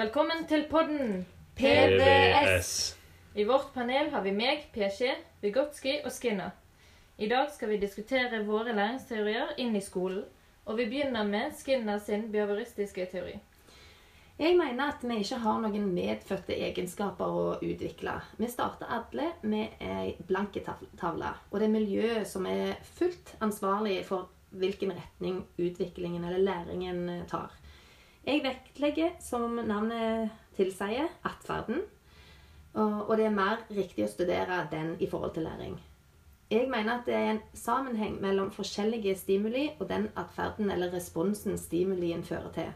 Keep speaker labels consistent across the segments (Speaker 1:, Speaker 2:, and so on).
Speaker 1: Velkommen til podden
Speaker 2: PVS.
Speaker 1: I vårt panel har vi meg, PC, Vygotsky og Skinner. I dag skal vi diskutere våre læringsteorier inn i skolen, og vi begynner med Skinner sin behavioristiske teori.
Speaker 3: Jeg mener at vi ikke har noen medfødte egenskaper å utvikle. Vi starter alle med ei blanke tavle, og det er miljøet som er fullt ansvarlig for hvilken retning utviklingen eller læringen tar. Jeg vektlegger, som navnet tilsier, atferden, og det er mer riktig å studere den i forhold til læring. Jeg mener at det er en sammenheng mellom forskjellige stimuli og den atferden eller responsen stimulien fører til.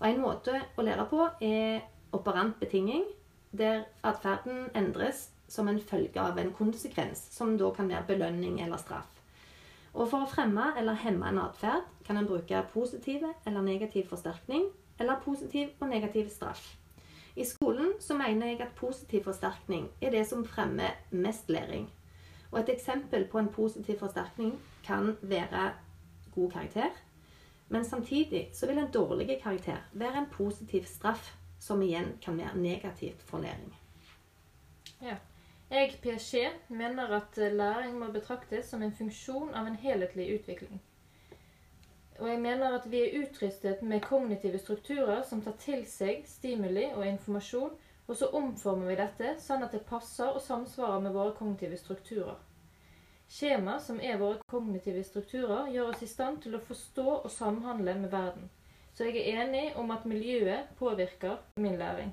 Speaker 3: Og en måte å lære på er operant betinging, der atferden endres som en følge av en konsekvens, som da kan være belønning eller straff. Og for å fremme eller hemme en atferd kan en bruke positive eller negativ forsterkning, eller positiv og negativ straff. I skolen så mener jeg at positiv forsterkning er det som fremmer mest læring. Og et eksempel på en positiv forsterkning kan være god karakter, men samtidig så vil en dårlig karakter være en positiv straff, som igjen kan være negativt for læring.
Speaker 1: Jeg, PSG, mener at eh, læring må betraktes som en funksjon av en helhetlig utvikling. Og jeg mener at vi er utrustet med kognitive strukturer som tar til seg stimuli og informasjon, og så omformer vi dette sånn at det passer og samsvarer med våre kognitive strukturer. Skjema, som er våre kognitive strukturer, gjør oss i stand til å forstå og samhandle med verden. Så jeg er enig om at miljøet påvirker min læring.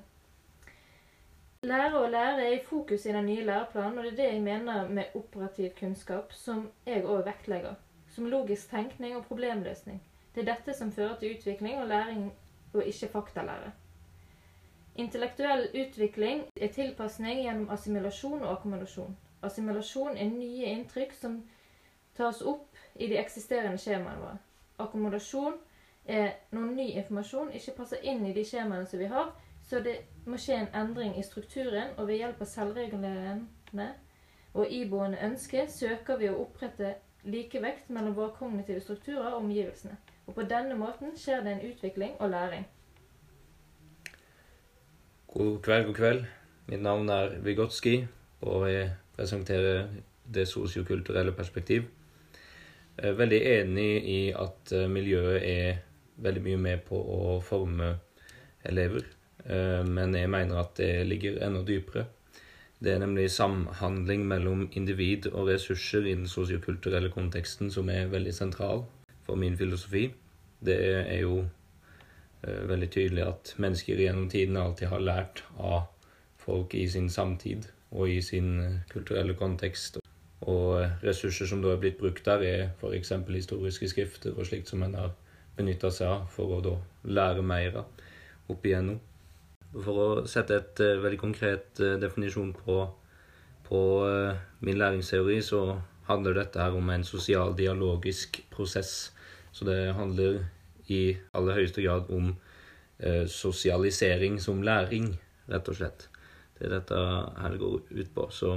Speaker 1: Lære og lære er i fokus i den nye læreplanen, og det er det jeg mener med operativ kunnskap, som jeg òg vektlegger. Som logisk tenkning og problemløsning. Det er dette som fører til utvikling og læring, og ikke faktalære. Intellektuell utvikling er tilpasning gjennom assimilasjon og akkommodasjon. Assimilasjon er nye inntrykk som tas opp i de eksisterende skjemaene våre. Akkommodasjon er når ny informasjon ikke passer inn i de skjemaene som vi har, så det må skje en endring i strukturen, og ved hjelp av selvregulerende og iboende ønske søker vi å opprette likevekt mellom våre kognitive strukturer og omgivelsene. Og på denne måten skjer det en utvikling og læring.
Speaker 2: God kveld, god kveld. Mitt navn er Vygotsky, og jeg presenterer det sosiokulturelle perspektiv. Jeg er veldig enig i at miljøet er veldig mye med på å forme elever, men jeg mener at det ligger enda dypere. Det er nemlig samhandling mellom individ og ressurser i den sosiokulturelle konteksten som er veldig sentral for min filosofi. Det er jo eh, veldig tydelig at mennesker gjennom tiden alltid har lært av folk i sin samtid og i sin eh, kulturelle kontekst. Og eh, ressurser som da er blitt brukt der, er f.eks. historiske skrifter og slikt som en har benytta seg av for å da lære mer av opp igjennom. For å sette et eh, veldig konkret eh, definisjon på, på eh, min læringsteori, så handler dette her om en sosial dialogisk prosess. Så det handler i aller høyeste grad om eh, sosialisering som læring, rett og slett. Det er dette her det går ut på. Så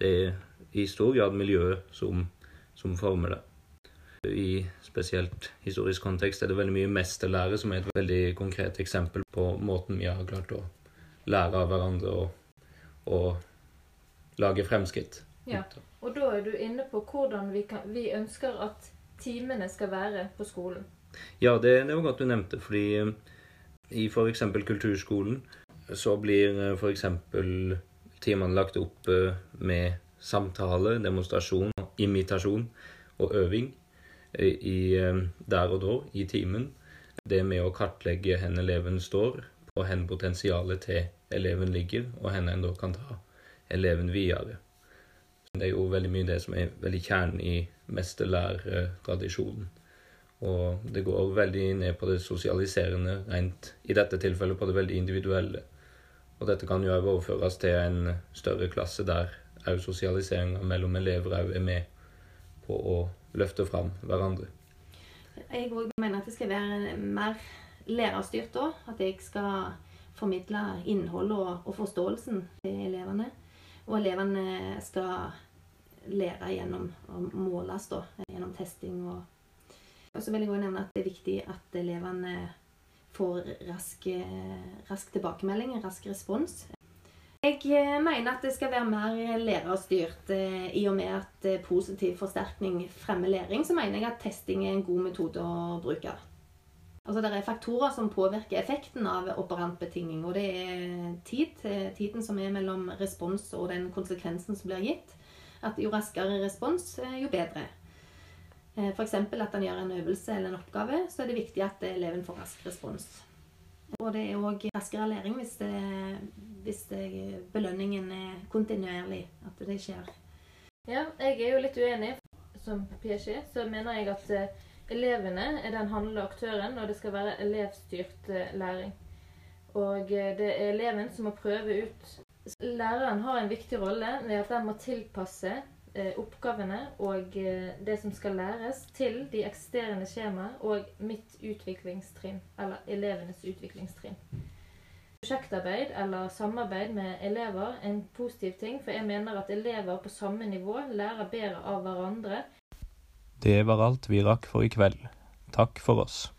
Speaker 2: det er i stor grad miljøet som, som former det. I spesielt historisk kontekst er det veldig mye mesterlære som er et veldig konkret eksempel på måten vi har klart å lære av hverandre og, og lage fremskritt.
Speaker 1: Ja. Og da er du inne på hvordan vi, kan, vi ønsker at timene skal være på skolen.
Speaker 2: Ja, det, det var godt du nevnte, fordi eh, i f.eks. kulturskolen så blir eh, f.eks. timene lagt opp eh, med samtale, demonstrasjon, imitasjon og øving i, eh, der og da i timen. Det med å kartlegge hvor eleven står, og hvor potensialet til eleven ligger, og hvor en da kan ta eleven videre. Det er jo veldig mye det som er veldig kjernen i mesterlærertradisjonen. Og det går veldig ned på det sosialiserende, rent i dette tilfellet på det veldig individuelle. Og dette kan jo òg overføres til en større klasse der òg sosialiseringa mellom elever òg er med på å løfte fram hverandre.
Speaker 3: Jeg òg mener at det skal være mer lærerstyrt òg. At jeg skal formidle innholdet og, og forståelsen til elevene. Og elevene skal lære gjennom å måles da, gjennom testing og Og så vil jeg også nevne at det er viktig at elevene får rask, rask tilbakemelding, rask respons. Jeg eh, mener at det skal være mer lærerstyrt. eh, I og med at eh, positiv forsterkning fremmer læring, så mener jeg at testing er en god metode å bruke. Altså, det er faktorer som påvirker effekten av operantbetinging, og det er tid. Tiden som er mellom respons og den konsekvensen som blir gitt. At jo raskere respons, jo bedre. F.eks. at han gjør en øvelse eller en oppgave, så er det viktig at eleven får rask respons. Og det er òg raskere læring hvis, det, hvis det, belønningen er kontinuerlig. At det skjer.
Speaker 1: Ja, jeg er jo litt uenig. Som Piaget så mener jeg at eh, elevene er den handlende aktøren, og det skal være elevstyrt eh, læring. Og eh, det er eleven som må prøve ut Læreren har en viktig rolle ved at den må tilpasse oppgavene og eh, det som skal læres, til de eksisterende skjemaer og mitt utviklingstrinn, eller elevenes utviklingstrinn. Prosjektarbeid eller samarbeid med elever er en positiv ting, for jeg mener at elever på samme nivå lærer bedre av hverandre
Speaker 2: Det var alt vi rakk for i kveld. Takk for oss.